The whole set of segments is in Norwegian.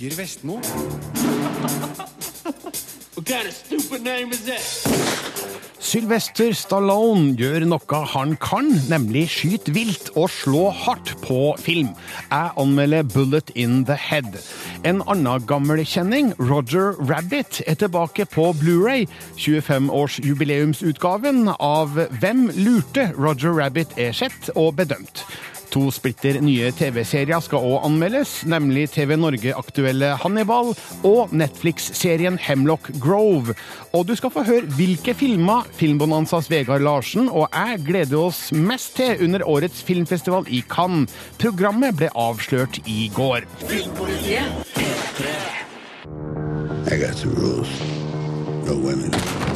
Torger Vestmo. What kind of stupid name is that? Sylvester Stallone gjør noe han kan, nemlig skyte vilt og slå hardt på film. Jeg anmelder Bullet in the Head. En annen gammel kjenning, Roger Rabbit, er tilbake på Blu-ray. 25-årsjubileumsutgaven av Hvem lurte Roger Rabbit er sett og bedømt. To splitter nye TV-serier skal òg anmeldes, nemlig TV Norge-aktuelle Hannibal og Netflix-serien Hemlock Grove. Og du skal få høre hvilke filmer Filmbonanzas Vegard Larsen og jeg gleder oss mest til under årets filmfestival i Cannes. Programmet ble avslørt i går. Women.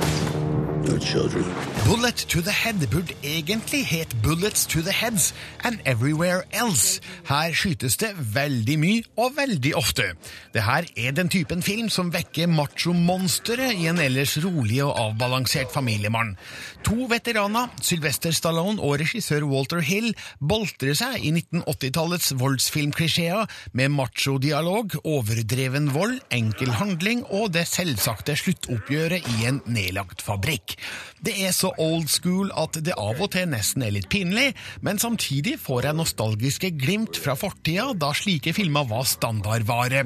No children. Bullet to the Head burde egentlig het Bullets to the Heads and Everywhere Else. Her skytes det veldig mye og veldig ofte. Det her er den typen film som vekker macho-monsteret i en ellers rolig og avbalansert familiemann. To veteraner, Sylvester Stallone og regissør Walter Hill, boltrer seg i 1980-tallets voldsfilmklisjeer med macho-dialog, overdreven vold, enkel handling og det selvsagte sluttoppgjøret i en nedlagt fabrikk. Det er så old school at det av og til nesten er litt pinlig, men samtidig får jeg nostalgiske glimt fra fortida da slike filmer var standardvare.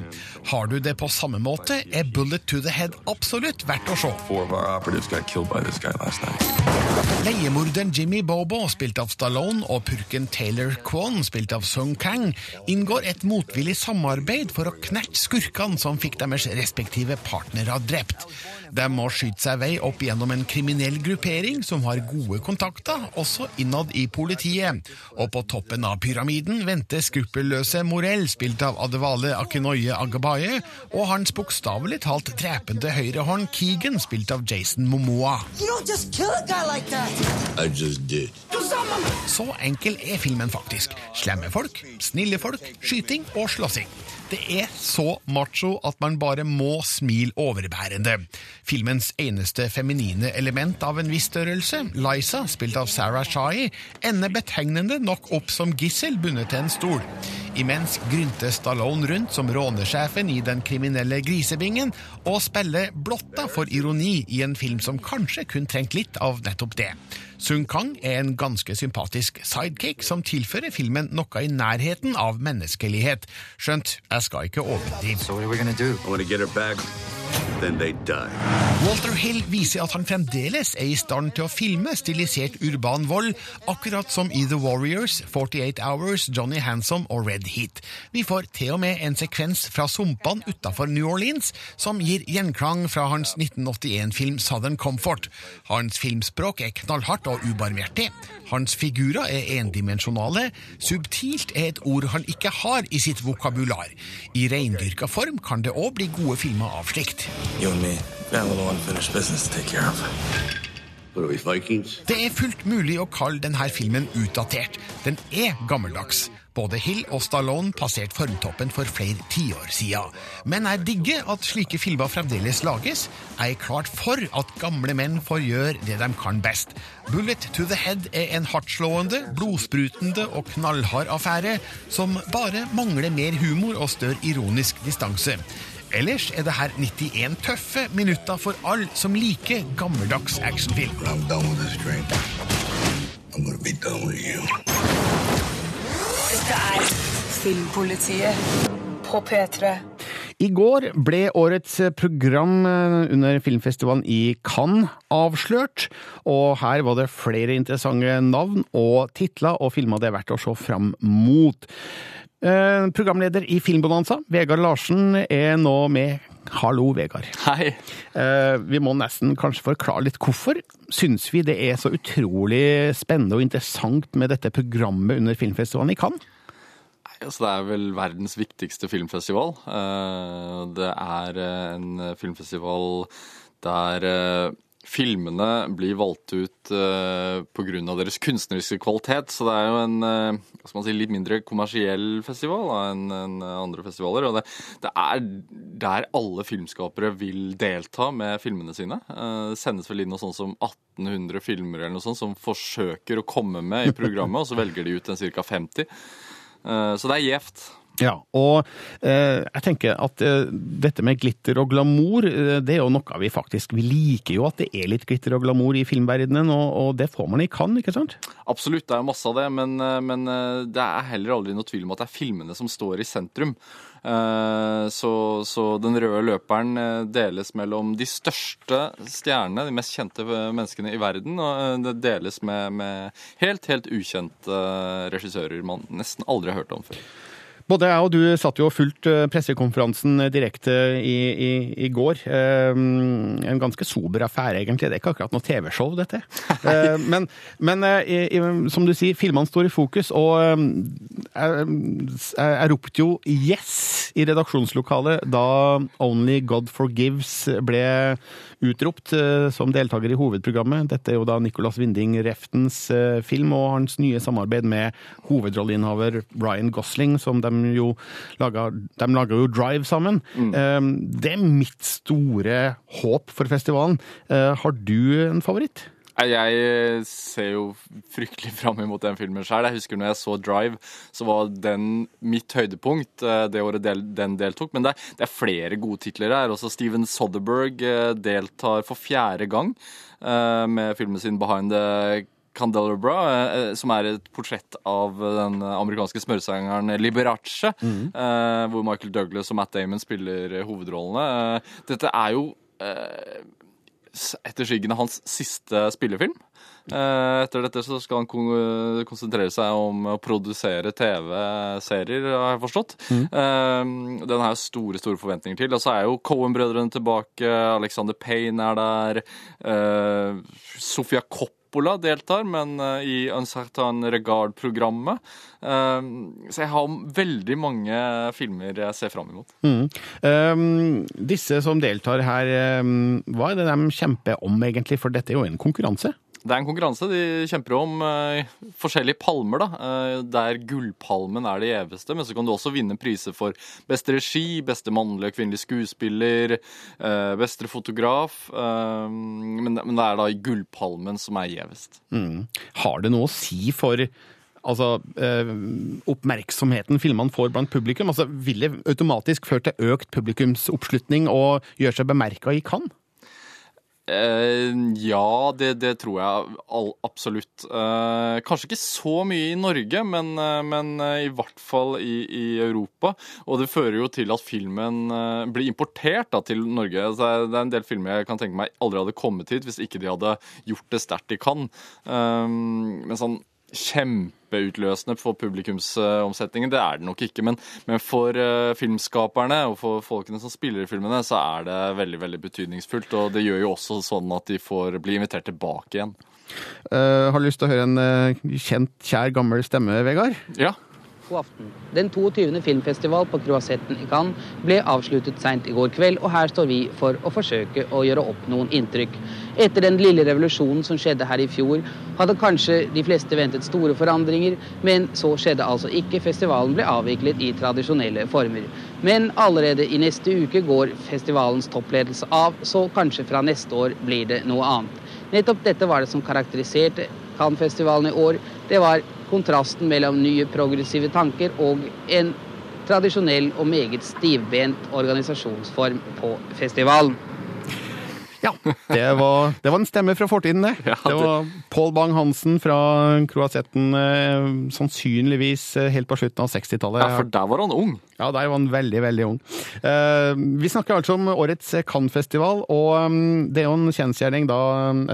Har du det på samme måte, er Bullet to the Head absolutt verdt å se. Leiemorderen Jimmy Bobo, spilt av Stallone, og purken Taylor Kwon, spilt av Sung Kang, inngår et motvillig samarbeid for å knerte skurkene som fikk deres respektive partnere drept. De må skyte seg vei opp gjennom en kriminell gruppering som har gode kontakter, også innad i politiet. Og på toppen av pyramiden venter skruppelløse Morell, spilt av Adevale Akinoye Agabaye, og hans bokstavelig talt drepende høyrehånd Keegan, spilt av Jason Momoa. You don't just kill a guy like that. I just did. Så enkel er filmen faktisk. Slemme folk, snille folk, skyting og slåssing. Det er så macho at man bare må smile overbærende. Filmens eneste feminine element av en viss størrelse, Liza, spilt av Sarah Shai, ender betegnende nok opp som gissel bundet til en stol. Imens grynter Stallone rundt som rånesjefen i den kriminelle grisebingen, og spiller blotta for ironi i en film som kanskje kun trengte litt av nettopp det. Sung Kang er en ganske sympatisk sidekick som tilfører filmen noe i nærheten av menneskelighet. Skjønt, jeg skal ikke overdrive. So Walter Hill viser at han fremdeles er i stand til å filme stilisert urban vold, akkurat som i The Warriors, 48 Hours, Johnny Handsome og Red Heat. Vi får til og med en sekvens fra sumpene utafor New Orleans som gir gjenklang fra hans 1981-film Southern Comfort. Hans filmspråk er knallhardt og ubarmhjertig. Hans figurer er endimensjonale. Subtilt er et ord han ikke har i sitt vokabular. I reindyrka form kan det òg bli gode filmer av slikt. You and me got a little unfinished business to take care of. What are we, Vikings? Det er fullt mulig å kalle denne filmen utdatert. Den er gammeldags. Både Hill og Stallone passerte formtoppen for flere tiår siden. Men jeg digger at slike filmer fremdeles lages. Jeg er klart for at gamle menn får gjøre det de kan best. Bullet to the Head er en hardtslående, blodsprutende og knallhard affære som bare mangler mer humor og større ironisk distanse. Ellers er det her 91 tøffe minutter for alle som liker gammeldags actionfilm. When I'm done with this drink, I'm gonna be done with you. Dette er Filmpolitiet på P3. I går ble årets program eh, under filmfestivalen i Cannes avslørt, og her var det flere interessante navn og titler og filmer det er verdt å se fram mot. Eh, Programleder i Filmbonanza, Vegard Larsen, er nå med. Hallo, Vegard. Hei. Eh, Vi må nesten kanskje forklare litt hvorfor syns vi det er så utrolig spennende og interessant med dette programmet under filmfestivalen i Cannes? Altså, det er vel verdens viktigste filmfestival. Eh, Det er en filmfestival der filmene blir valgt ut eh, pga. deres kunstneriske kvalitet. Så det er jo en man si, litt mindre kommersiell festival enn andre festivaler. Og det, det er der alle filmskapere vil delta med filmene sine. Eh, Det sendes vel inn noe sånt som 1800 filmer eller noe sånt som forsøker å komme med i programmet, og så velger de ut en ca. 50. Eh, Så det er gjevt. Ja, og eh, jeg tenker at eh, dette med glitter og glamour, eh, det er jo noe vi faktisk Vi liker jo at det er litt glitter og glamour i filmverdenen, og, og det får man i Cannes, ikke sant? Absolutt, det er masse av det, men, eh, men eh, det er heller aldri noe tvil om at det er filmene som står i sentrum. Så, så den røde løperen deles mellom de største stjernene, de mest kjente menneskene i verden, og det deles med, med helt, helt ukjente regissører man nesten aldri har hørt om før. Både jeg og du satt jo og fulgte pressekonferansen direkte i, i, i går. Eh, en ganske sober affære, egentlig. Det er ikke akkurat noe TV-show, dette. Eh, men men eh, i, som du sier, filmene står i fokus, og eh, jeg, jeg, jeg ropte jo 'yes' i redaksjonslokalet da 'Only God Forgives' ble utropt eh, som deltaker i hovedprogrammet. Dette er jo da Nicolas Winding Reftens eh, film og hans nye samarbeid med hovedrolleinnehaver Ryan Gosling, som de jo laga De laga jo Drive sammen. Mm. Det er mitt store håp for festivalen. Eh, Har du en favoritt? Jeg ser jo fryktelig fram imot den filmen sjøl. Jeg husker når jeg så Drive, så var den mitt høydepunkt eh, det året del, den deltok. Men det er, det er flere gode titler her. Også Steven Soderberg eh, deltar for fjerde gang eh, med filmen sin Behind the Candelabra, eh, som er et portrett av den amerikanske smørsangeren Liberace, mm. hvor Michael Douglas og Matt Damon spiller hovedrollene. Eh, Dette er jo eh, etter skyggen av hans siste spillefilm. Eh, Etter dette så skal han konsentrere seg om å produsere TV-serier, har jeg forstått. Mm. Den har jeg store store forventninger til. Og så er jo Cohen-brødrene tilbake, Alexander Payne er der, Sofia Sofia Coppola deltar, men eh, i Uncertain Regard-programmet. Eh, Så jeg har veldig mange filmer jeg ser fram imot. Mm. Um, disse som deltar her, um, hva er det de kjemper om egentlig? For dette er jo en konkurranse. Det er en konkurranse. De kjemper om eh, forskjellige palmer, da. eh, der gullpalmen er det gjeveste. Men så kan du også vinne priser for beste regi, beste mannlige og kvinnelige skuespiller, eh, beste fotograf. eh, men, men det er da gullpalmen som er gjevest. Mm. Har det noe å si for altså, eh, oppmerksomheten filmene får blant publikum? Altså, det automatisk føre til økt publikumsoppslutning og gjøre seg bemerka i Cannes? Eh, ja, det, det tror jeg all, absolutt. Eh, kanskje ikke så mye i Norge, men, eh, men eh, i hvert fall i, i Europa. Og det fører jo til at filmen eh, blir importert da, til Norge. Det er en del filmer jeg kan tenke meg aldri hadde kommet hit hvis ikke de hadde gjort det sterkt de kan. Eh, men sånn kjempeutløsende for publikumsomsetningen, det er det nok ikke. Men, men for uh, filmskaperne og for folkene som spiller i filmene, så er det veldig veldig betydningsfullt. Og det gjør jo også sånn at de får bli invitert tilbake igjen. Uh, har du lyst til å høre en uh, kjent, kjær, gammel stemme, Vegard? Ja. God aften. Den 22. filmfestival på Croisetten i Cannes ble avsluttet seint i går kveld, og her står vi for å forsøke å gjøre opp noen inntrykk. Etter den lille revolusjonen som skjedde her i fjor, hadde kanskje de fleste ventet store forandringer, men så skjedde altså ikke. Festivalen ble avviklet i tradisjonelle former. Men allerede i neste uke går festivalens toppledelse av, så kanskje fra neste år blir det noe annet. Nettopp dette var det som karakteriserte Cannes-festivalen i år. Det var kontrasten mellom nye progressive tanker og en tradisjonell og meget stivbent organisasjonsform på festivalen. Ja, det var, det var en stemme fra fortiden, det. Ja, det det- var Pål Bang-Hansen fra Croisetten, eh, sannsynligvis eh, helt på slutten av 60-tallet. ja, for der var han ung. Ja, der var han veldig, veldig ung. Eh, vi snakker altså om årets Cannes-festival, og um, det er jo en kjensgjerning da,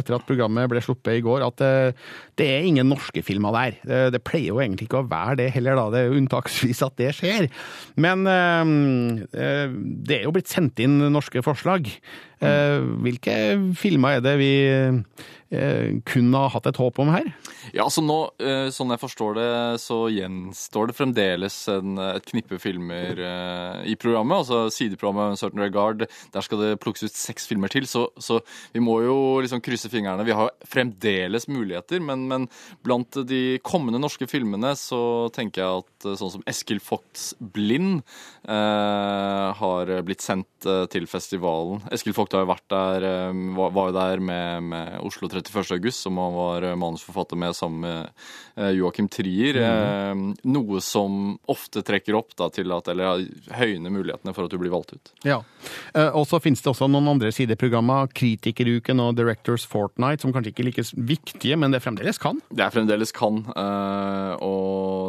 etter at programmet ble sluppet i går, at eh, det er ingen norske filmer der. Eh, det pleier jo egentlig ikke å være det heller, da. Det er jo unntaksvis at det skjer. Men eh, det er jo blitt sendt inn norske forslag. Eh, hvilke filmer er det vi kunne ha hatt et håp om her? Ja, altså nå, eh, sånn jeg forstår det, så gjenstår det fremdeles en, et knippe filmer eh, i programmet. Altså sideprogrammet Certain Regard, der skal det plukkes ut seks filmer til. Så, så vi må jo liksom krysse fingrene. Vi har fremdeles muligheter, men, men blant de kommende norske filmene så tenker jeg at eh, sånn som Eskil Vogts Blind eh, har blitt sendt eh, til festivalen. Eskil Vogt har jo vært der, eh, var, jo der med, med Oslo 34 31. august, som han var eh, manusforfatter med sammen med eh, Joakim Trier. Mm. noe som ofte trekker opp da, til at, eller høyner mulighetene for at du blir valgt ut. Ja. Og så finnes det også noen andre sideprogrammer, Kritikeruken og Directors Fortnight, som kanskje ikke er like viktige, men det fremdeles kan. Det er fremdeles kan, eh,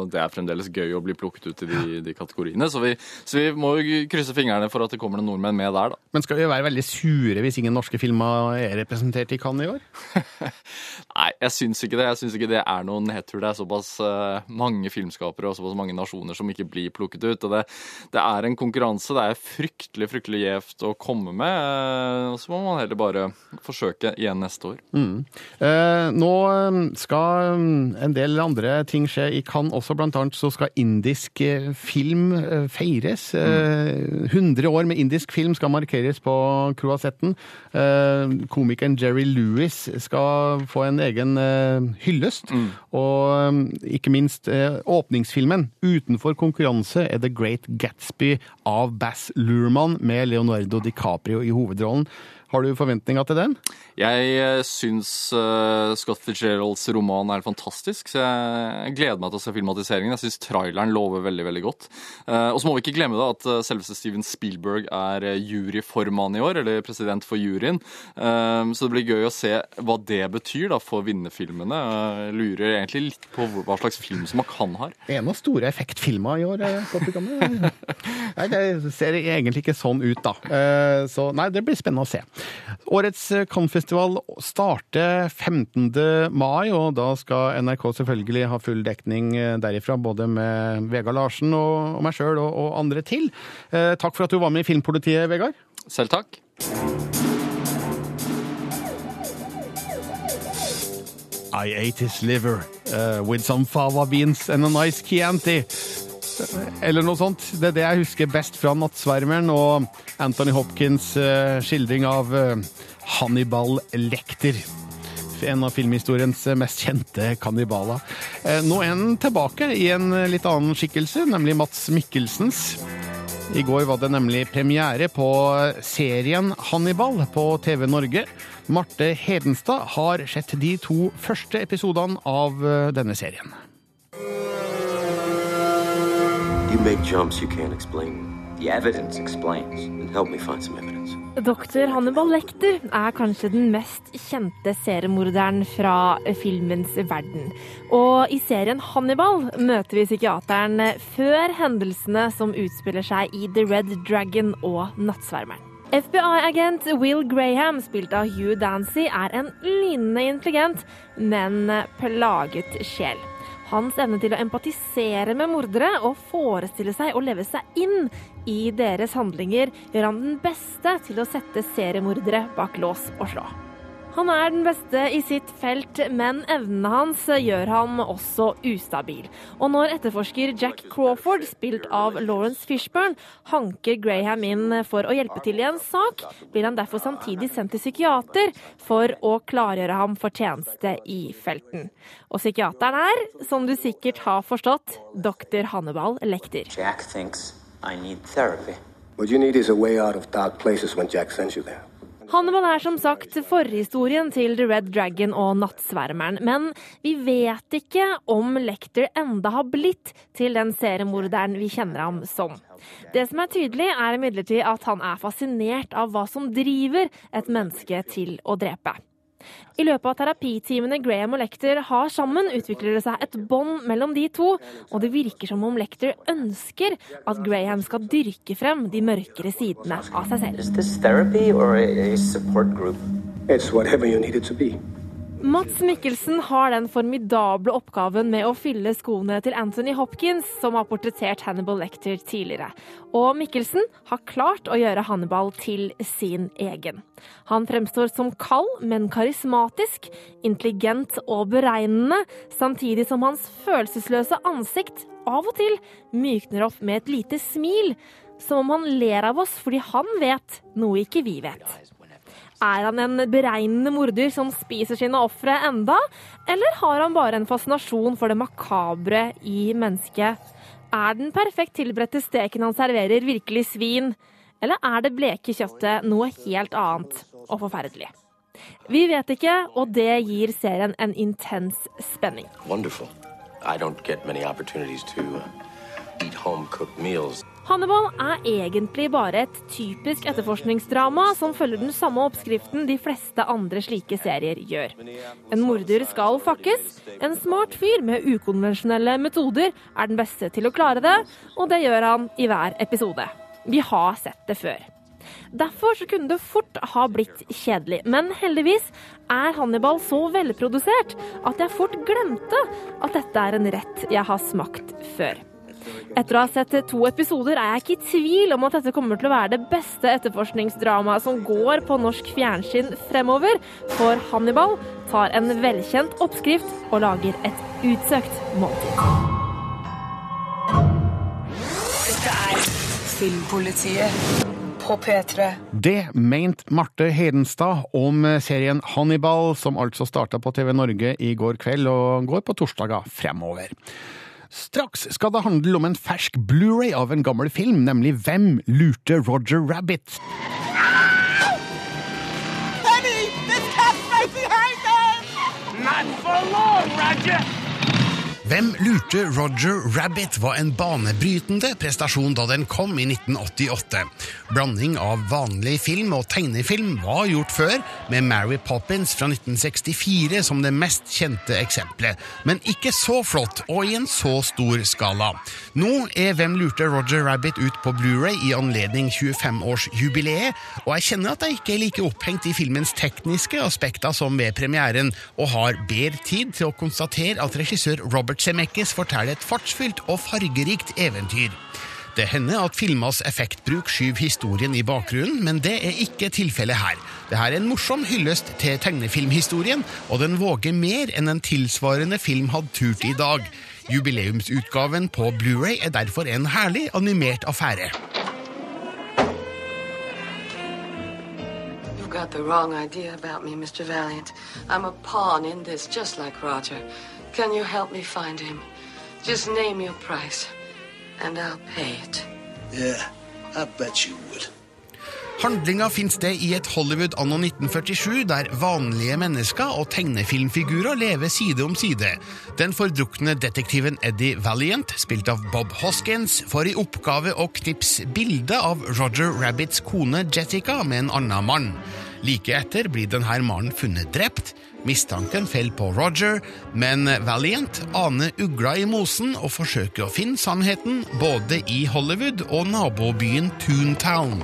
og det er fremdeles gøy å bli plukket ut i de, de kategoriene. Så vi, så vi må jo krysse fingrene for at det kommer noen nordmenn med der, da. Men skal vi være veldig sure hvis ingen norske filmer er representert i Cannes i år? Nei, jeg syns ikke det. Jeg syns ikke det er noen nedtur. Det er såpass eh, mange filmskapere og såpass mange nasjoner som ikke blir plukket ut. Og det, det er en konkurranse. Det er fryktelig, fryktelig gjevt å komme med. eh, så må man heller bare forsøke igjen neste år. Eh, nå eh, skal en del andre ting skje i Cannes også, blant annet så skal indisk eh, film eh, feires. Eh, 100 år med indisk film skal markeres på Croisetten. Eh, komikeren Jerry Lewis skal få en egen hyllest. hyllest. Og eh, ikke minst eh, åpningsfilmen utenfor konkurranse er The Great Gatsby av Bass Lurman med Leonardo DiCaprio i hovedrollen. Har du forventninger til den? Jeg eh, syns eh, Scott Fitzgeralds roman er fantastisk, så jeg gleder meg til å se filmatiseringen. Jeg syns traileren lover veldig veldig godt. Eh, og så må vi ikke glemme da at selveste Steven Spielberg er juryformann i år, eller president for juryen. Så det blir gøy å se hva det betyr da for vinnerfilmene. Jeg lurer egentlig litt på hva slags film som han har. Er noen store effektfilmer i år. Nei, det ser egentlig ikke sånn ut, da. Så nei, det blir spennende å se. Årets eh, Cannes-festival starter 15. mai, og da skal NRK selvfølgelig ha full dekning eh, derifra, både med Vegard Larsen og meg sjøl og, og andre til. Eh, Takk for at du var med i Filmpolitiet, Vegard. Selv takk. I ate his liver uh, with some fava beans and a nice Chianti. Eller noe sånt. Det er det jeg husker best fra Nattsvermeren og Anthony Hopkins' eh, skildring av eh, Hannibal Lekter. En av filmhistoriens eh, mest kjente kannibaler. Nå er han tilbake i en litt annen skikkelse, nemlig Mats Mikkelsens. I går var det nemlig premiere på serien Hannibal på TV Norge. Marte Hedenstad har sett de to første episodene av denne serien. You make jumps you can't explain. Doktor Hannibal Lecter er kanskje den mest kjente seriemorderen fra filmens verden. Og i serien Hannibal møter vi psykiateren før hendelsene som utspiller seg i The Red Dragon og Nattsvermeren. FBI-agent Will Graham, spilt av Hugh Dancy, er en lynende intelligent, men plaget sjel. Hans evne til å empatisere med mordere og forestille seg å leve seg inn i deres handlinger gjør han den beste til å sette seriemordere bak lås og slå. Han er den beste i sitt felt, men evnene hans gjør ham også ustabil. Og når etterforsker Jack Crawford, spilt av Lawrence Fishburne, hanker Graham inn for å hjelpe til i en sak, blir han derfor samtidig sendt til psykiater for å klargjøre ham for tjeneste i felten. Og psykiateren er, som du sikkert har forstått, dr. Hannibal Lekter. Jack thinks I need therapy. What you need is a way out of dark places when Jack sends you there. Hannibal er som sagt forhistorien til The Red Dragon og Nattsvermeren, men vi vet ikke om Lecter enda har blitt til den seriemorderen vi kjenner ham som. Det som er tydelig, er imidlertid at han er fascinert av hva som driver et menneske til å drepe. I løpet av terapitimene Graham og Lecter har sammen, utvikler det seg et bånd mellom de to, og det virker som om Lecter ønsker at Graham skal dyrke frem de mørkere sidene av seg selv. Mats Mikkelsen har den formidable oppgaven med å fylle skoene til Anthony Hopkins, som har portrettert Hannibal Lecter tidligere. Og Mikkelsen har klart å gjøre Hannibal til sin egen. Han fremstår som kald, men karismatisk, intelligent og beregnende, samtidig som hans følelsesløse ansikt av og til mykner opp med et lite smil, som om han ler av oss fordi han vet noe ikke vi vet. Er han en beregnende morder som spiser sine ofre enda, eller har han bare en fascinasjon for det makabre i mennesket? Er den perfekt tilberedte steken han serverer, virkelig svin, eller er det bleke kjøttet noe helt annet og forferdelig? Vi vet ikke, og det gir serien en intens spenning. Wonderful. I don't get many opportunities to uh, eat home cooked meals. Hannibal er egentlig bare et typisk etterforskningsdrama som følger den samme oppskriften de fleste andre slike serier gjør. En morder skal fakkes. En smart fyr med ukonvensjonelle metoder er den beste til å klare det, og det gjør han i hver episode. Vi har sett det før. Derfor så kunne det fort ha blitt kjedelig, men heldigvis er Hannibal så velprodusert at jeg fort glemte at dette er en rett jeg har smakt før. Etter å ha sett to episoder er jeg ikke i tvil om at dette kommer til å være det beste etterforskningsdramaet som går på norsk fjernsyn fremover, for Hannibal tar en velkjent oppskrift og lager et utsøkt måltid. Dette er Filmpolitiet på P3. Det mente Marte Hedenstad om serien Hannibal, som altså starta på TV Norge i går kveld og går på torsdager fremover. Straks skal det handle om en fersk Blu-ray av en gammel film, nemlig Hvem lurte Roger Rabbit? Penny! This cat's right behind us! Not for long, Roger! Hvem lurte Roger Rabbit var en banebrytende prestasjon da den kom i 1988. Blanding av vanlig film og tegnefilm var gjort før, med Mary Poppins fra 1964 som det mest kjente eksempelet, men ikke så flott og i en så stor skala. Nå er Hvem lurte Roger Rabbit ut på Blu-ray i anledning 25-årsjubileet, og jeg kjenner at jeg ikke er like opphengt i filmens tekniske aspekter som ved premieren, og har bedre tid til å konstatere at regissør Robert Zemeckis forteller et fartsfylt og fargerikt eventyr. Det hender at filmas effektbruk skyver historien i bakgrunnen, men det er ikke tilfellet her. Dette er en morsom hyllest til tegnefilmhistorien, og den våger mer enn en tilsvarende film hadde turt i dag. Jubileumsutgaven på Blu-ray er derfor en herlig animert affære. You've got the wrong idea about me, Mr. Valiant. I'm a pawn in this, just like Roger. Can you help me find him? Just name your price, and I'll pay it. Yeah, I bet you would. Handlinga finner sted i et Hollywood anno 1947, der vanlige mennesker og tegnefilmfigurer lever side om side. Den fordrukne detektiven Eddie Valiant, spilt av Bob Hoskins, får i oppgave å knipse bilde av Roger Rabbits kone Jessica med en annen mann. Like etter blir denne mannen funnet drept. Mistanken faller på Roger, men Valiant aner ugla i mosen og forsøker å finne sannheten både i Hollywood og nabobyen Toontown.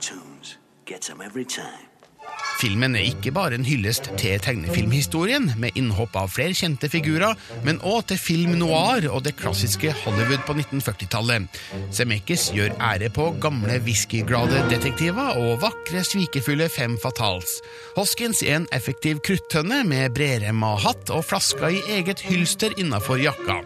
Tunes gets them every time. Filmen er ikke bare en hyllest til tegnefilmhistorien, med innhopp av flere kjente figurer, men òg til film noir og det klassiske Hollywood på 1940-tallet. Semekis gjør ære på gamle whiskyglade detektiver og vakre, svikefulle fem fatals. Hoskins er en effektiv kruttønne med bredremma hatt og flasker i eget hylster innafor jakka.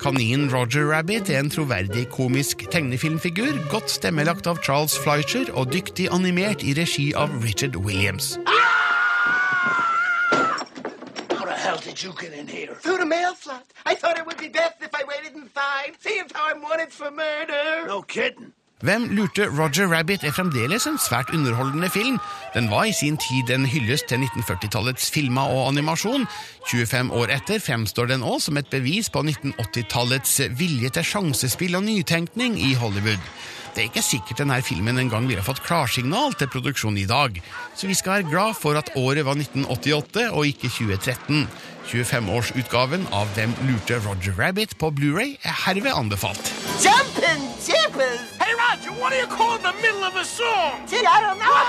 Kaninen Roger Rabbit er en troverdig komisk tegnefilmfigur, godt stemmelagt av Charles Fleischer og dyktig animert i regi av Richard Williams. How the hell did you get in here? Through the mail slot. I thought it would be best if I waited inside. See if I'm wanted for murder. No kidding. Hvem lurte Roger Rabbit er fremdeles en svært underholdende film. Den var i sin tid en hyllest til 1940-tallets filmer og animasjon. 25 år etter fremstår den òg som et bevis på 1980-tallets vilje til sjansespill og nytenkning i Hollywood. Det er ikke sikkert denne filmen en gang ville fått klarsignal til produksjon i dag, så vi skal være glad for at året var 1988 og ikke 2013. 25-årsutgaven av Hvem lurte Roger Rabbit på Blu-ray er herved anbefalt. Jumping jippers! Roger, what do you call in the middle of a song? Gee, I don't know.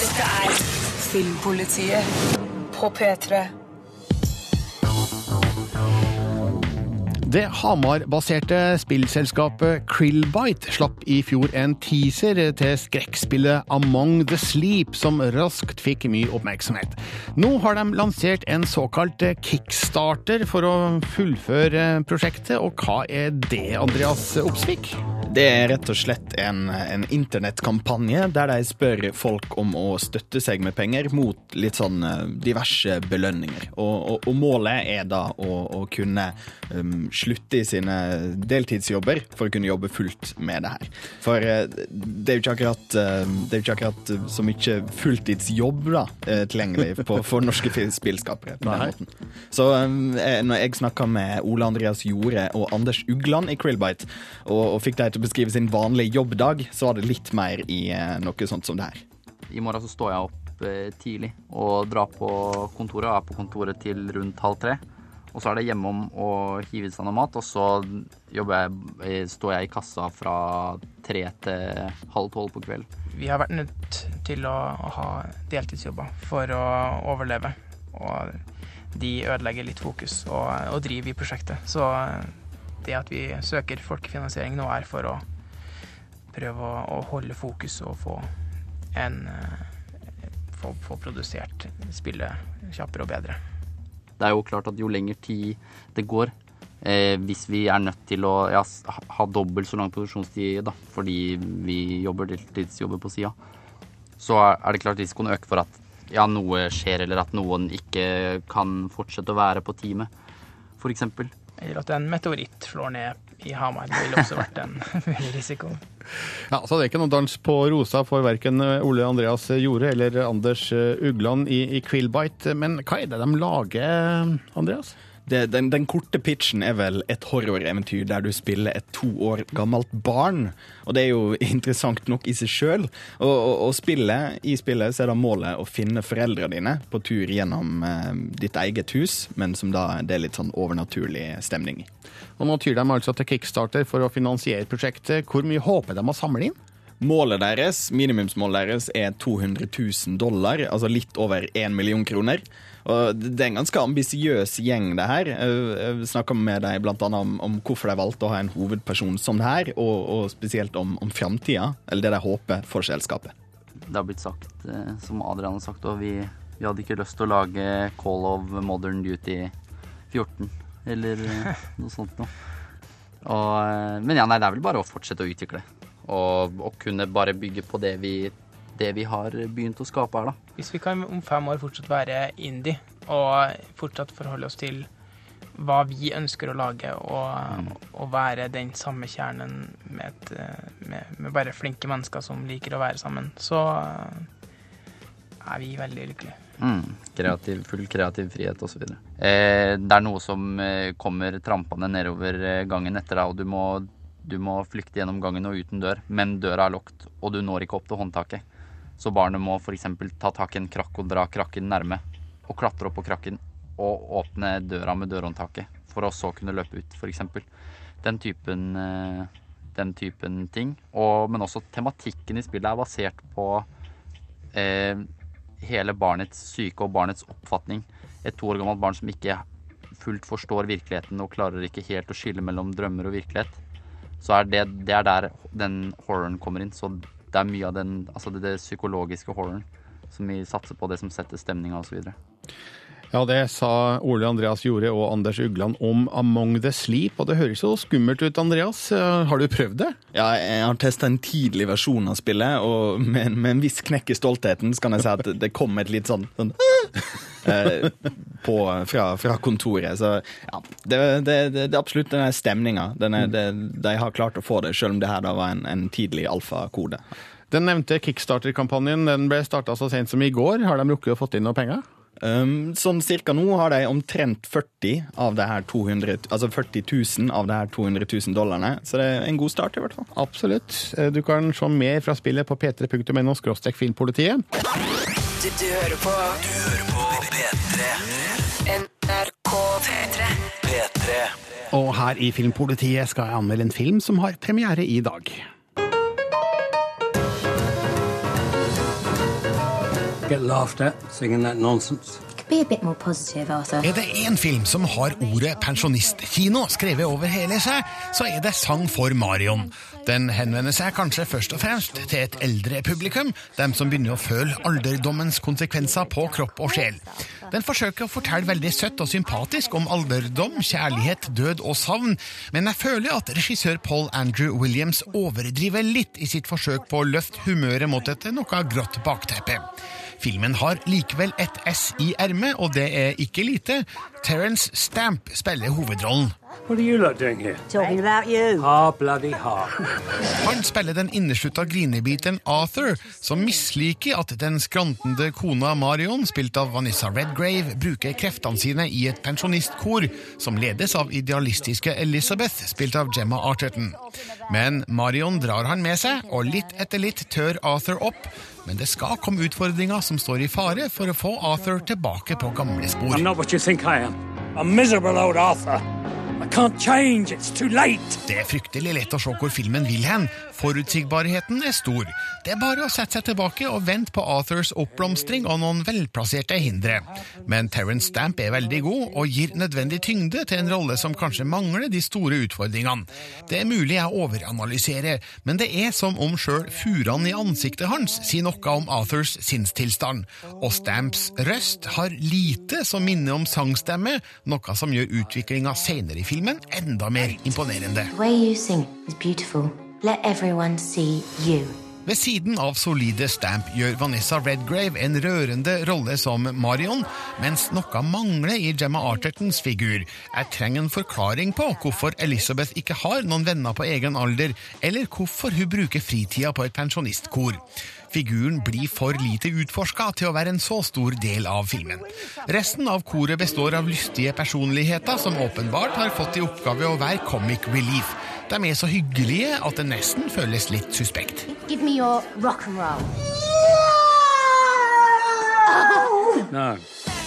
Dette er Filmpolitiet på P3. Det Hamar-baserte spillselskapet Krillbite slapp i fjor en teaser til skrekkspillet Among the Sleep, som raskt fikk mye oppmerksomhet. Nå har de lansert en såkalt kickstarter for å fullføre prosjektet, og hva er det, Andreas Opsvik? Det er rett og slett en, en internettkampanje der de spør folk om å støtte seg med penger mot litt sånn eh, diverse belønninger. Og, og, og målet er da å, å kunne um, slutte i sine deltidsjobber for å kunne jobbe fullt med det her. For eh, det er jo ikke akkurat, eh, det jo ikke akkurat så mye fulltidsjobb da, tilgjengelig på, for norske spillskapere. på den måten. Så um, når jeg snakka med Ole Andreas Jorde og Anders Ugland i Krillbite, og, og fikk dem til å beskrive sin vanlige jobbdag, så var det litt mer i eh, noe sånt som det her. I morgen så står jeg opp eh, tidlig og drar på kontoret. Jeg er på kontoret til rundt halv tre. Og så er det hjemom og hive i seg noe mat. Og så jeg, eh, står jeg i kassa fra tre til halv tolv på kveld. Vi har vært nødt til å, å ha deltidsjobber for å overleve. Og de ødelegger litt fokus og, og driver i prosjektet. Så det at vi søker folkefinansiering nå, er for å prøve å, å holde fokus og få en eh, få, få produsert spillet kjappere og bedre. Det er jo klart at jo lenger tid det går, eh, hvis vi er nødt til å ja, ha- dobbelt så lang produksjonstid da, fordi vi jobber deltidsjobber på sida, så er det klart risikoen øker for at ja, noe skjer, eller at noen ikke kan fortsette å være på teamet, f.eks. Eller at en meteoritt slår ned i Hamar. Det ville også vært en mulig risiko. Ja, så det er ikke noe dans på rosa for verken Ole Andreas Jorde eller Anders Ugland i, i Quillbite. Men hva er det de lager, Andreas? Det, den, den korte pitchen er vel et horroreventyr der du spiller et to år gammelt barn. Og det er jo interessant nok i seg sjøl. Og, og, og spillet, i spillet så er da målet å finne foreldrene dine på tur gjennom eh, ditt eget hus, men som da det er litt sånn overnaturlig stemning i. Og nå tyr de altså til Kickstarter for å finansiere prosjektet. Hvor mye håper de å samle inn? Målet deres, minimumsmålet deres er 200 000 dollar, altså litt over 1 million kroner. Og det er en ganske ambisiøs gjeng, det her. Jeg snakka med dem annet om, om hvorfor de valgte å ha en hovedperson som det her, og, og spesielt om, om framtida, eller det de håper for selskapet. Det har blitt sagt, eh, som Adrian har sagt, òg, vi, vi hadde ikke lyst til å lage Call of Modern Duty 14, eller eh, noe sånt noe. Og, eh, men ja, nei, det er vel bare å fortsette å utvikle. Og, og kunne bare bygge på det vi, det vi har begynt å skape her, da. Hvis vi kan om fem år fortsatt være indie, og fortsatt forholde oss til hva vi ønsker å lage, og, og være den samme kjernen med, et, med, med bare flinke mennesker som liker å være sammen, så er vi veldig lykkelige. Mm, kreativ, full kreativ frihet osv. Eh, det er noe som eh, kommer trampende nedover eh, gangen etter deg, og du må, du må flykte gjennom gangen og uten dør, men døra er lukket, og du når ikke opp til håndtaket. Så barnet må f.eks. ta tak i en krakk og dra krakken nærme, og klatre opp på krakken og åpne døra med dørhåndtaket, for å så kunne løpe ut, f.eks. Den eh, den typen ting. Og, men også tematikken i spillet er basert på eh, hele barnets syke og barnets oppfatning. Et to år gammelt barn som ikke fullt forstår virkeligheten og klarer ikke helt å skille mellom drømmer og virkelighet. Så er det, det er der den horroren kommer inn. Så det er mye av den, altså det, det psykologiske horroren som vi satser på, det som setter stemninga osv. Ja, det sa Ole Andreas Jorde og Anders Ugland om Among the Sleep, og det høres jo skummelt ut, Andreas. Eh, Har du prøvd det? Ja, jeg har testa en tidlig versjon av spillet, og med, med en viss knekk i stoltheten så kan jeg si at det kom et litt sånn, sånn eh, på, fra, fra kontoret. Så ja, det, det, det, det absolutt den stemninga. De har klart å få det, selv om det her da var en, en tidlig alfakode. Den nevnte Kickstarter-kampanjen den ble starta så sent som i går. Har de rukket å fått inn noe penger? Um, sånn cirka nå har de omtrent 40 av det her 200, altså 40 000 av det her 200 000 dollarene, så det er en god start i hvert fall. Absolutt. Eh, Du kan se mer fra spillet på p3.no filmpolitiet. Du, du hører på Du hører på P3 NRK P3 P3 Og her i Filmpolitiet skal jeg anmelde en film som har premiere i dag. Get laughed at singing that nonsense. Be a bit more positive, Arthur. Er det én film som har ordet pensjonistkino skrevet over hele seg, så er det Sang for Marion. Den henvender seg kanskje først og fremst til et eldre publikum, dem som begynner å føle alderdommens konsekvenser på kropp og sjel. Den forsøker å fortelle veldig søtt og sympatisk om alderdom, kjærlighet, død og savn, men jeg føler at regissør Paul Andrew Williams overdriver litt i sitt forsøk på å løfte humøret mot et noe grått bakteppe. Filmen har likevel et S i ermet, og det er ikke lite. Terence Stamp spiller hovedrollen. What are you lot doing here? Talking about you. Ah, bloody heart. Han spiller den inneslutta grinebiteren Arthur, som misliker at den skrantende kona Marion, spilt av Vanessa Redgrave, bruker kreftene sine i et pensjonistkor som ledes av idealistiske Elizabeth, spilt av Gemma Arterton. Men Marion drar han med seg, og litt etter litt tør Arthur opp. Men det skal komme utfordringer som står i fare for å få Arthur tilbake på gamle spor. I'm not what you think I am. A miserable old Arthur. I can't change. It's too late. Det er fryktelig lett å se hvor filmen vil hen. Forutsigbarheten er stor. Det er bare å sette seg tilbake og vente på Arthurs oppblomstring og noen velplasserte hindre. Men Terence Stamp er veldig god og gir nødvendig tyngde til en rolle som kanskje mangler de store utfordringene. Det er mulig jeg overanalyserer, men det er som om sjøl furene i ansiktet hans sier noe om Arthurs sinnstilstand. Og Stamps røst har lite som minner om sangstemme, noe som gjør utviklinga senere i filmen enda mer imponerende. The way you sing is beautiful. Let everyone see you. Ved siden av solide Stamp gjør Vanessa Redgrave en rørende rolle som Marion, mens noe mangler i Gemma Artertons figur. Jeg trenger en forklaring på hvorfor Elizabeth ikke har noen venner på egen alder, eller hvorfor hun bruker fritida på et pensjonistkor. Figuren blir for lite utforska til å være en så stor del av filmen. Resten av koret består av lystige personligheter som åpenbart har fått i oppgave å være comic relief. De er så hyggelige at det nesten føles litt suspekt. Give me your rock and roll. No.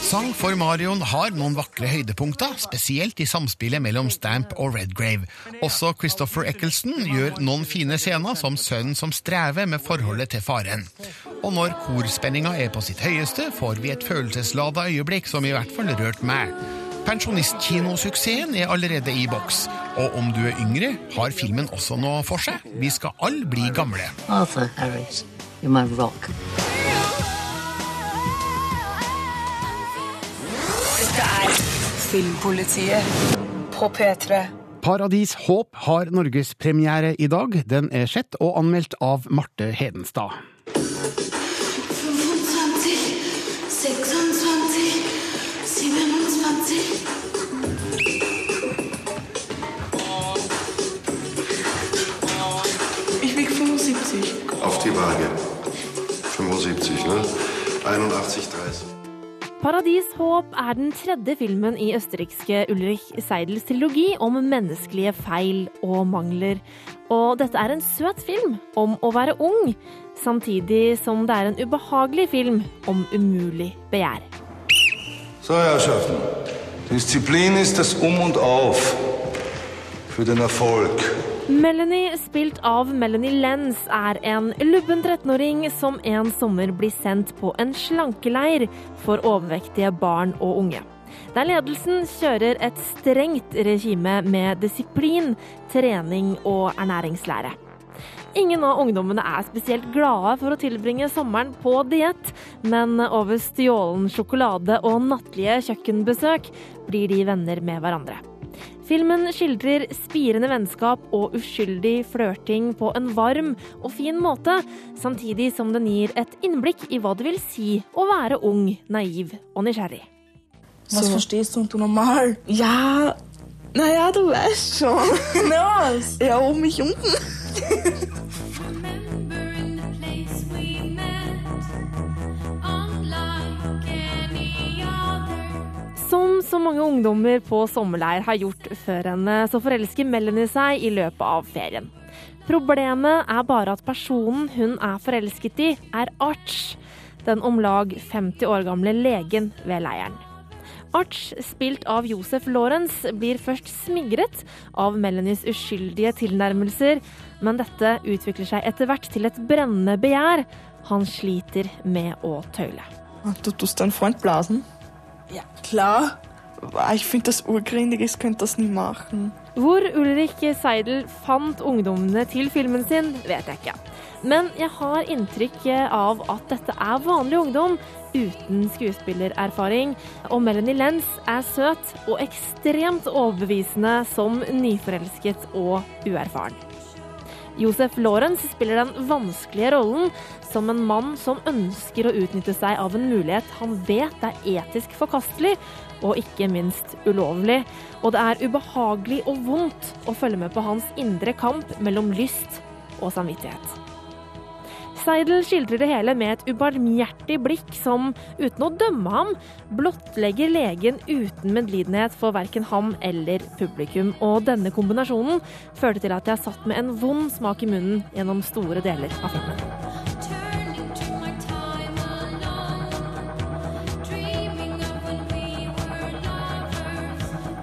Sang for Marion har noen vakre høydepunkter, spesielt i samspillet mellom Stamp og Redgrave. Også Christopher Eccleston gjør noen fine scener som sønnen som strever med forholdet til faren. Og når korspenninga er på sitt høyeste, får vi et følelseslada øyeblikk som i hvert fall rørt meg. Pensjonistkinosuksessen er allerede i boks, og om du er yngre, har filmen også noe for seg. Vi skal alle bli gamle. Arthur Harris, you're my rock. Dette er Filmpolitiet på P3. Paradis Håp har norgespremiere i dag. Den er sett og anmeldt av Marte Hedenstad. Die Waage. 75, ne? 81, 30. Paradis Håp er den tredje filmen i østerrikske Ulrich Seidels trilogi om menneskelige feil og mangler. Og dette er en søt film om å være ung, samtidig som det er en ubehagelig film om umulig begjær. Så, Herrschaften. Disziplin ist das Um und Auf für den Erfolg. Melanie, spilt av Melanie Lenz, er en lubben 13-åring som en sommer blir sendt på en slankeleir for overvektige barn og unge. Der ledelsen kjører et strengt regime med disiplin, trening og ernæringslære. Ingen av ungdommene er spesielt glade for å tilbringe sommeren på diett, men over stjålen sjokolade og nattlige kjøkkenbesøk blir de venner med hverandre. Filmen skildrer spirende vennskap og uskyldig flørting på en varm og fin måte, samtidig som den gir et innblikk i hva det vil si å være ung, naiv og nysgjerrig. Was verstehst du unter normal? Ja, naja, du weißt schon. Was? Ja, um mich unten. Som så mange ungdommer på sommerleir har gjort før henne, så forelsker Melanie seg i løpet av ferien. Problemet er bare at personen hun er forelsket i, er Arch, den om lag 50 år gamle legen ved leiren. Arch, spilt av Josef Lawrence, blir først smigret av Melanies uskyldige tilnærmelser, men dette utvikler seg etter hvert til et brennende begjær. Han sliter med å tøyle. Du tust deinen Freund blasen? Ja, klar. Aber ich finde das urgründig, ich könnte das nie machen. Hvor Ulrik Seidel fant ungdommene til filmen sin, vet jeg ikke. Men jeg har inntrykk av at dette er vanlig ungdom uten skuespillererfaring. Og Melanie Lenz er søt og ekstremt overbevisende som nyforelsket og uerfaren. Josef Lawrence spiller den vanskelige rollen som en mann som ønsker å utnytte seg av en mulighet han vet er etisk forkastelig, og ikke minst ulovlig. Og det er ubehagelig og vondt å følge med på hans indre kamp mellom lyst og samvittighet. Seidel skildrer det hele med et ubarmhjertig blikk som, uten å dømme ham, blottlegger legen uten medlidenhet for verken ham eller publikum. Og denne kombinasjonen førte til at jeg satt med en vond smak i munnen gjennom store deler av filmen.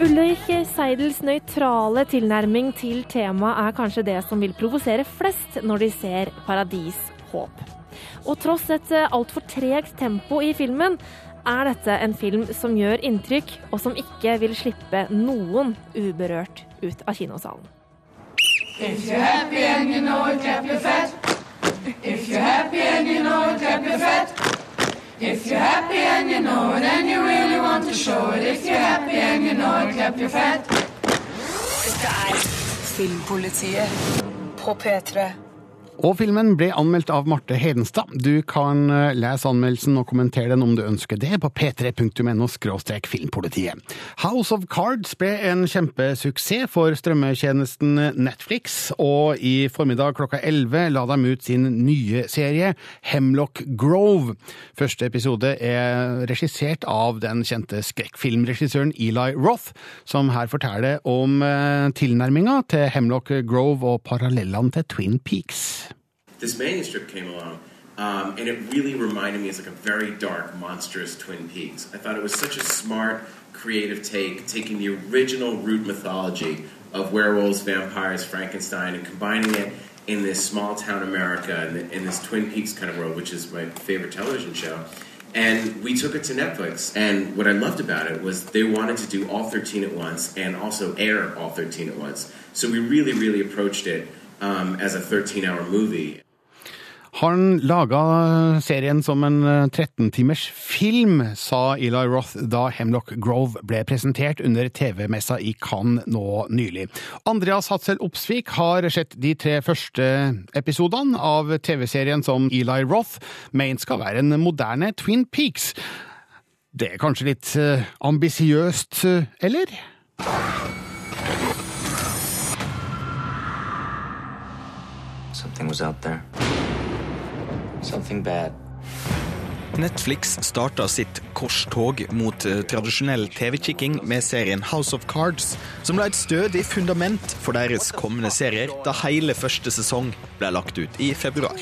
Ulrik Seidels nøytrale tilnærming til temaet er kanskje det som vil provosere flest når de ser Paradis håp. Og tross et altfor tregt tempo i filmen, er dette en film som gjør inntrykk, og som ikke vil slippe noen uberørt ut av kinosalen. If you're happy and you know it, clap your fat. If you're happy and you know it, clap your fat. If you're happy and you know it, and you really want to show it. If you're happy and you know it, clap your fat. Dette er Filmpolitiet på P3. Og filmen ble anmeldt av Marte Hedenstad. Du kan eh, lese anmeldelsen og kommentere den om du ønsker det på p3.no filmpolitiet. House of Cards ble en kjempesuksess for strømmetjenesten Netflix, og i formiddag klokka 11 la de ut sin nye serie Hemlock Grove. Første episode er regissert av den kjente skrekkfilmregissøren Eli Roth, som her forteller om eh, tilnærminga til Hemlock Grove og parallellene til Twin Peaks. This manuscript came along, um, and it really reminded me. It's like a very dark, monstrous Twin Peaks. I thought it was such a smart, creative take, taking the original root mythology of werewolves, vampires, Frankenstein, and combining it in this small town America and in this Twin Peaks kind of world, which is my favorite television show. And we took it to Netflix. And what I loved about it was they wanted to do all 13 at once and also air all 13 at once. So we really, really approached it um, as a 13 hour movie. Han laga serien som en 13-timers film, sa Eli Roth da Hemlock Grove ble presentert under TV-messa i Cannes nå nylig. Andreas Hatzel Opsvik har sett de tre første episodene av TV-serien som Eli Roth mener skal være en moderne Twin Peaks. Det er kanskje litt eh, ambisiøst, eh, eller? Something was out there. Netflix starta sitt korstog mot eh, tradisjonell TV-kikking med serien House of Cards, som ble et stødig fundament for deres kommende serier da hele første sesong ble lagt ut i februar.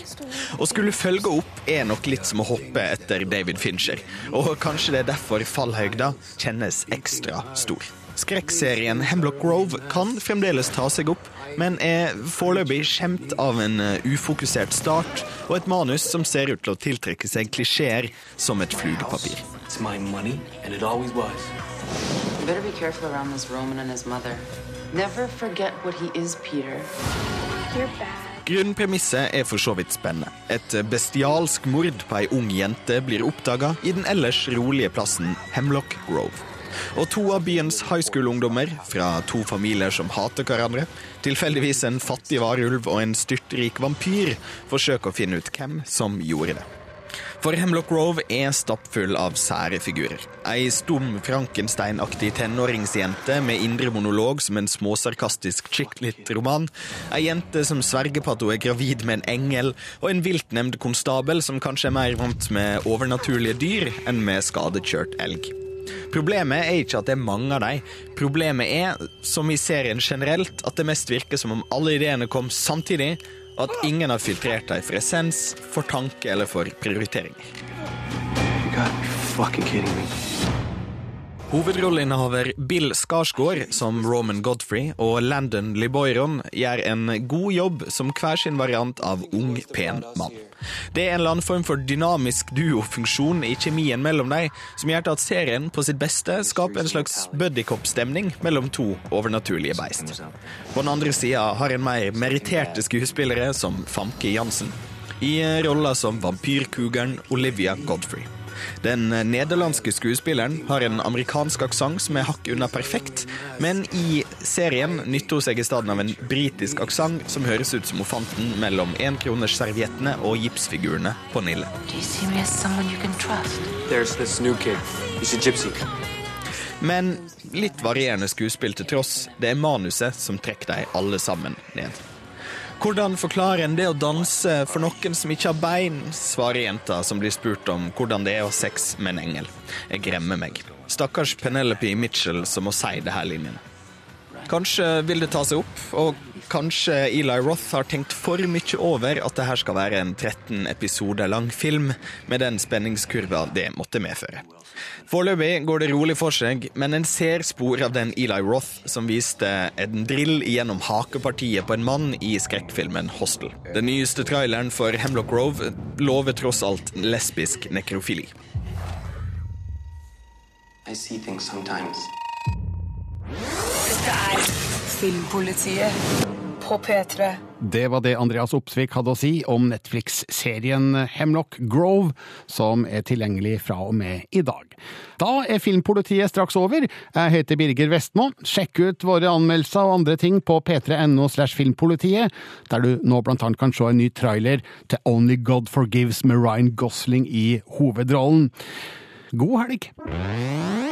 Å skulle følge opp er nok litt som å hoppe etter David Fincher, og kanskje det er derfor fallhøyda kjennes ekstra stor. Skrekkserien Hemlock Grove kan fremdeles ta seg opp, men er foreløpig skjemt av en eh, ufokusert start og et manus som ser ut til å tiltrekke seg klisjeer som et flugepapir. Grunnpremisset er for så vidt spennende. Et bestialsk mord på ei ung jente blir oppdaga i den ellers rolige plassen Hemlock Grove. Og to av byens high school-ungdommer, fra to familier som hater hverandre, tilfeldigvis en fattig varulv og en styrtrik vampyr, forsøker å finne ut hvem som gjorde det. For Hemlock Grove er stappfull av sære figurer. Ei stum Frankenstein-aktig tenåringsjente med indre monolog som en småsarkastisk chick-lit-roman. Ei jente som sverger på at hun er gravid med en engel, og en viltnemnd konstabel som kanskje er mer vant med overnaturlige dyr enn med skadekjørt elg. Problemet er ikke at det er mange av dem. Problemet er, som i serien generelt, at det mest virker som om alle ideene kom samtidig, og at ingen har filtrert dem for essens, for tanke eller for prioriteringer. Hovedrolleinnehaver Bill Skarsgård som Roman Godfrey og Landon Liboyron gjør en god jobb som hver sin variant av ung, pen mann. Det er en eller annen form for dynamisk duofunksjon i kjemien mellom dem, som gjør at serien på sitt beste skaper en slags buddycop-stemning mellom to overnaturlige beist. På den andre sida har en mer meritterte skuespillere som Famke Jansen, i roller som vampyrkugeren Olivia Godfrey. Den nederlandske skuespilleren har en amerikansk aksent som er hakk unna perfekt, men i serien nytter hun seg i stedet av en britisk aksent som høres ut som hun fant den mellom enkronersserviettene og gipsfigurene på Nille. Men litt varierende skuespill til tross, det er manuset som trekker dem alle sammen ned. Hvordan forklarer en det å danse for noen som ikke har bein, svarer jenta som blir spurt om hvordan det er å ha sex med en engel. Jeg gremmer meg. Stakkars Penelope Mitchell som må si det her linjene. Kanskje vil det ta seg opp, og kanskje Eli Roth har tenkt for mye over at det her skal være en 13 episoder lang film, med den spenningskurva det måtte medføre. Foreløpig går det rolig for seg, men en ser spor av den Eli Roth som viste en drill gjennom hakepartiet på en mann i skrekkfilmen Hostel. Den nyeste traileren for Hemlock Grove lover tross alt lesbisk nekrofili. I see things sometimes. Dette er Filmpolitiet på P3. Det var det Andreas Opsvik hadde å si om Netflix-serien Hemlock Grove, som er tilgjengelig fra og med i dag. Da er Filmpolitiet straks over. Jeg heter Birger Vestmo. Sjekk ut våre anmeldelser og andre ting på p3.no slash filmpolitiet, der du nå blant annet kan se en ny trailer til Only God Forgives med Ryan Gosling i hovedrollen. God helg!